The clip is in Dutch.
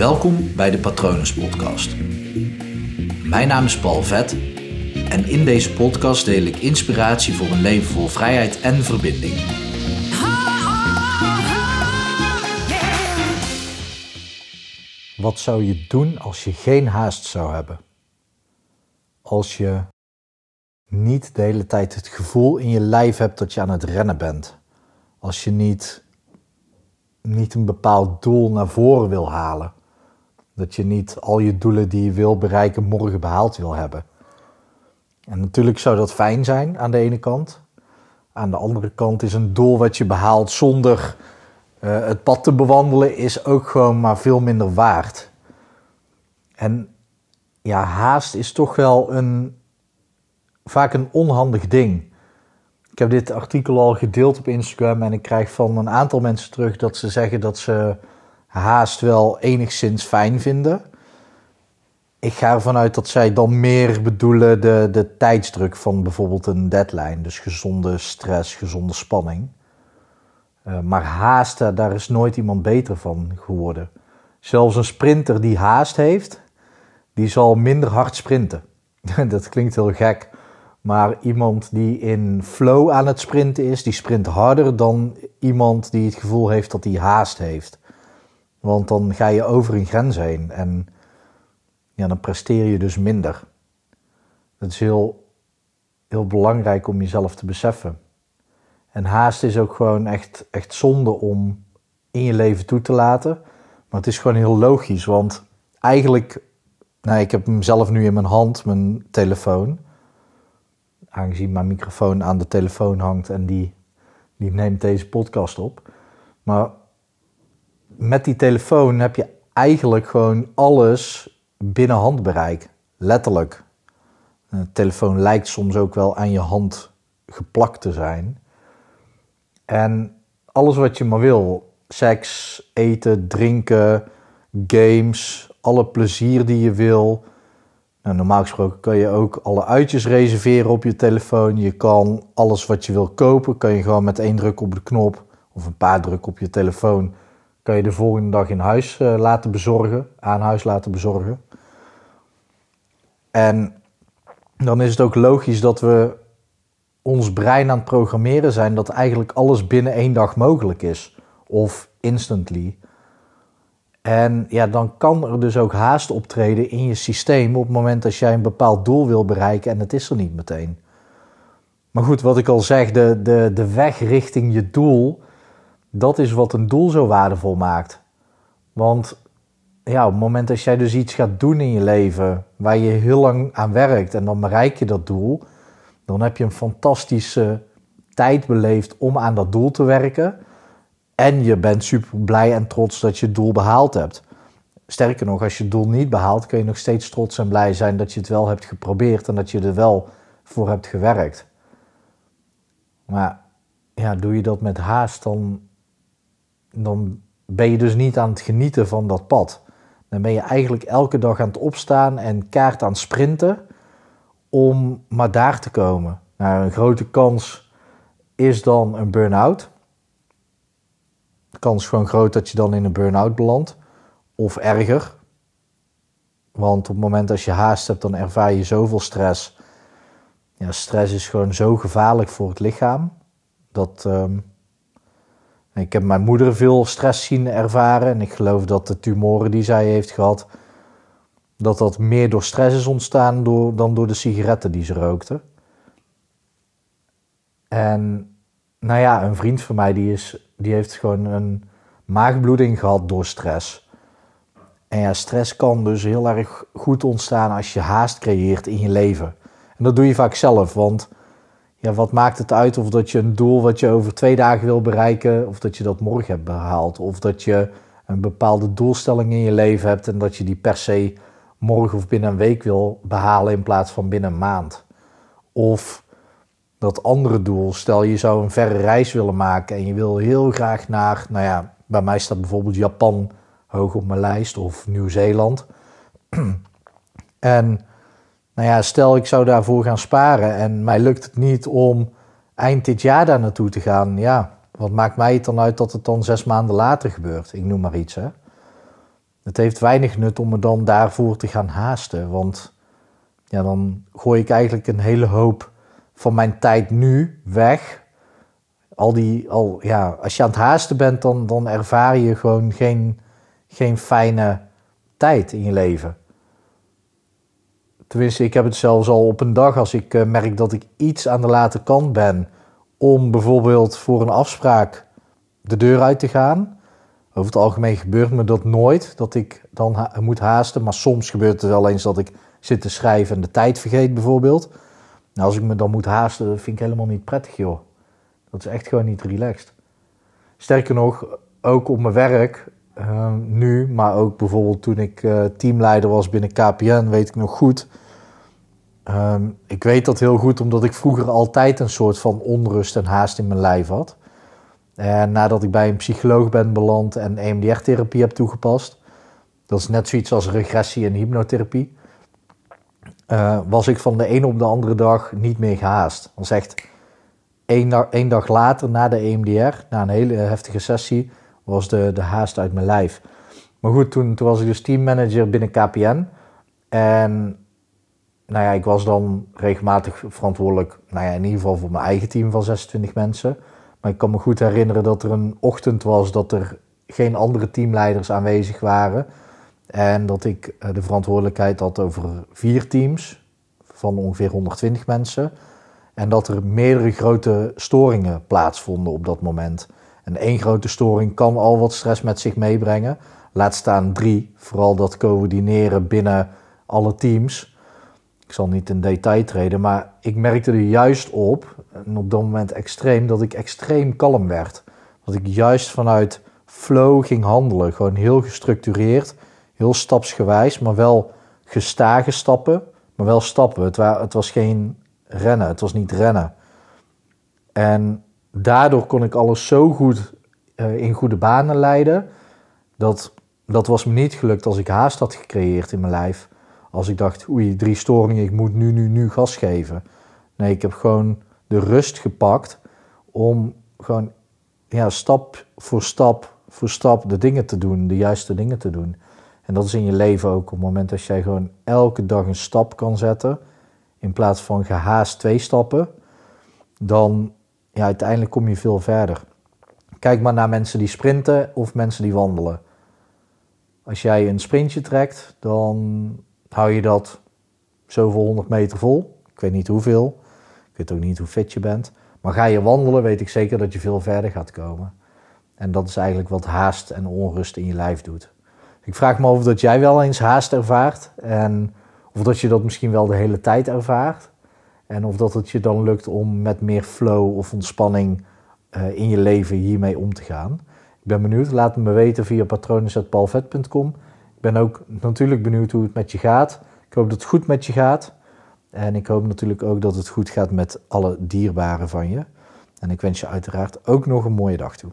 Welkom bij de Patronus Podcast. Mijn naam is Paul Vet en in deze podcast deel ik inspiratie voor een leven vol vrijheid en verbinding. Wat zou je doen als je geen haast zou hebben? Als je niet de hele tijd het gevoel in je lijf hebt dat je aan het rennen bent. Als je niet, niet een bepaald doel naar voren wil halen. Dat je niet al je doelen die je wil bereiken morgen behaald wil hebben. En natuurlijk zou dat fijn zijn aan de ene kant. Aan de andere kant is een doel wat je behaalt zonder uh, het pad te bewandelen, is ook gewoon maar veel minder waard. En ja, haast is toch wel een, vaak een onhandig ding. Ik heb dit artikel al gedeeld op Instagram en ik krijg van een aantal mensen terug dat ze zeggen dat ze haast wel enigszins fijn vinden. Ik ga ervan uit dat zij dan meer bedoelen de, de tijdsdruk van bijvoorbeeld een deadline. Dus gezonde stress, gezonde spanning. Uh, maar haasten, daar is nooit iemand beter van geworden. Zelfs een sprinter die haast heeft, die zal minder hard sprinten. dat klinkt heel gek. Maar iemand die in flow aan het sprinten is, die sprint harder dan iemand die het gevoel heeft dat hij haast heeft. Want dan ga je over een grens heen en ja, dan presteer je dus minder. Het is heel, heel belangrijk om jezelf te beseffen. En haast is ook gewoon echt, echt zonde om in je leven toe te laten. Maar het is gewoon heel logisch, want eigenlijk, nou, ik heb hem zelf nu in mijn hand, mijn telefoon. Aangezien mijn microfoon aan de telefoon hangt en die, die neemt deze podcast op. Maar met die telefoon heb je eigenlijk gewoon alles binnen handbereik. Letterlijk. De telefoon lijkt soms ook wel aan je hand geplakt te zijn. En alles wat je maar wil. Seks, eten, drinken, games, alle plezier die je wil. Nou, normaal gesproken kan je ook alle uitjes reserveren op je telefoon. Je kan alles wat je wil kopen, kan je gewoon met één druk op de knop of een paar drukken op je telefoon kan je de volgende dag in huis uh, laten bezorgen, aan huis laten bezorgen. En dan is het ook logisch dat we ons brein aan het programmeren zijn dat eigenlijk alles binnen één dag mogelijk is. Of instantly. En ja, dan kan er dus ook haast optreden in je systeem op het moment dat jij een bepaald doel wil bereiken en het is er niet meteen. Maar goed, wat ik al zeg, de, de, de weg richting je doel, dat is wat een doel zo waardevol maakt. Want ja, op het moment dat jij dus iets gaat doen in je leven waar je heel lang aan werkt en dan bereik je dat doel, dan heb je een fantastische tijd beleefd om aan dat doel te werken. En je bent super blij en trots dat je het doel behaald hebt. Sterker nog, als je het doel niet behaalt, kun je nog steeds trots en blij zijn dat je het wel hebt geprobeerd en dat je er wel voor hebt gewerkt. Maar ja, doe je dat met haast, dan dan ben je dus niet aan het genieten van dat pad. Dan ben je eigenlijk elke dag aan het opstaan en kaart aan het sprinten om maar daar te komen. Nou, een grote kans is dan een burn-out. De kans is gewoon groot dat je dan in een burn-out belandt. Of erger. Want op het moment dat je haast hebt, dan ervaar je zoveel stress. Ja, stress is gewoon zo gevaarlijk voor het lichaam. Dat, ehm, ik heb mijn moeder veel stress zien ervaren en ik geloof dat de tumoren die zij heeft gehad, dat dat meer door stress is ontstaan door, dan door de sigaretten die ze rookte. En nou ja, een vriend van mij die, is, die heeft gewoon een maagbloeding gehad door stress. En ja, stress kan dus heel erg goed ontstaan als je haast creëert in je leven. En dat doe je vaak zelf, want ja, wat maakt het uit of dat je een doel wat je over twee dagen wil bereiken, of dat je dat morgen hebt behaald, of dat je een bepaalde doelstelling in je leven hebt en dat je die per se morgen of binnen een week wil behalen in plaats van binnen een maand. Of dat andere doel, stel je zou een verre reis willen maken en je wil heel graag naar, nou ja, bij mij staat bijvoorbeeld Japan hoog op mijn lijst of Nieuw-Zeeland. en nou ja, stel ik zou daarvoor gaan sparen en mij lukt het niet om eind dit jaar daar naartoe te gaan. Ja, wat maakt mij het dan uit dat het dan zes maanden later gebeurt? Ik noem maar iets. Hè? het heeft weinig nut om me dan daarvoor te gaan haasten. Want ja, dan gooi ik eigenlijk een hele hoop van mijn tijd nu weg. Al die, al, ja, als je aan het haasten bent, dan, dan ervaar je gewoon geen, geen fijne tijd in je leven. Tenminste, ik heb het zelfs al op een dag als ik eh, merk dat ik iets aan de late kant ben om bijvoorbeeld voor een afspraak de deur uit te gaan. Over het algemeen gebeurt me dat nooit, dat ik dan moet haasten. Maar soms gebeurt het wel eens dat ik zit te schrijven en de tijd vergeet bijvoorbeeld. Nou, als ik me dan moet haasten, dat vind ik helemaal niet prettig, joh. Dat is echt gewoon niet relaxed. Sterker nog, ook op mijn werk, uh, nu, maar ook bijvoorbeeld toen ik uh, teamleider was binnen KPN, weet ik nog goed. Uh, ik weet dat heel goed, omdat ik vroeger altijd een soort van onrust en haast in mijn lijf had. En nadat ik bij een psycholoog ben beland en EMDR-therapie heb toegepast, dat is net zoiets als regressie en hypnotherapie, uh, was ik van de ene op de andere dag niet meer gehaast. Dan zegt één één dag later na de EMDR, na een hele heftige sessie, was de, de haast uit mijn lijf. Maar goed, toen, toen was ik dus teammanager binnen KPN. En nou ja, ik was dan regelmatig verantwoordelijk, nou ja, in ieder geval voor mijn eigen team van 26 mensen. Maar ik kan me goed herinneren dat er een ochtend was dat er geen andere teamleiders aanwezig waren. En dat ik eh, de verantwoordelijkheid had over vier teams van ongeveer 120 mensen. En dat er meerdere grote storingen plaatsvonden op dat moment. En één grote storing kan al wat stress met zich meebrengen. Laat staan drie, vooral dat coördineren binnen alle teams. Ik zal niet in detail treden, maar ik merkte er juist op, en op dat moment extreem, dat ik extreem kalm werd. Dat ik juist vanuit flow ging handelen. Gewoon heel gestructureerd, heel stapsgewijs, maar wel gestage stappen, maar wel stappen. Het, het was geen rennen, het was niet rennen. En daardoor kon ik alles zo goed uh, in goede banen leiden, dat dat was me niet gelukt als ik haast had gecreëerd in mijn lijf. Als ik dacht, oei, drie storingen, ik moet nu, nu, nu gas geven. Nee, ik heb gewoon de rust gepakt om gewoon ja, stap voor stap voor stap de dingen te doen, de juiste dingen te doen. En dat is in je leven ook op het moment dat jij gewoon elke dag een stap kan zetten, in plaats van gehaast twee stappen, dan ja, uiteindelijk kom je veel verder. Kijk maar naar mensen die sprinten of mensen die wandelen. Als jij een sprintje trekt, dan hou je dat zoveel honderd meter vol. Ik weet niet hoeveel. Ik weet ook niet hoe fit je bent. Maar ga je wandelen, weet ik zeker dat je veel verder gaat komen. En dat is eigenlijk wat haast en onrust in je lijf doet. Ik vraag me of dat jij wel eens haast ervaart. En of dat je dat misschien wel de hele tijd ervaart. En of dat het je dan lukt om met meer flow of ontspanning uh, in je leven hiermee om te gaan. Ik ben benieuwd. Laat het me weten via patronen.palvet.com. Ik ben ook natuurlijk benieuwd hoe het met je gaat. Ik hoop dat het goed met je gaat. En ik hoop natuurlijk ook dat het goed gaat met alle dierbaren van je. En ik wens je uiteraard ook nog een mooie dag toe.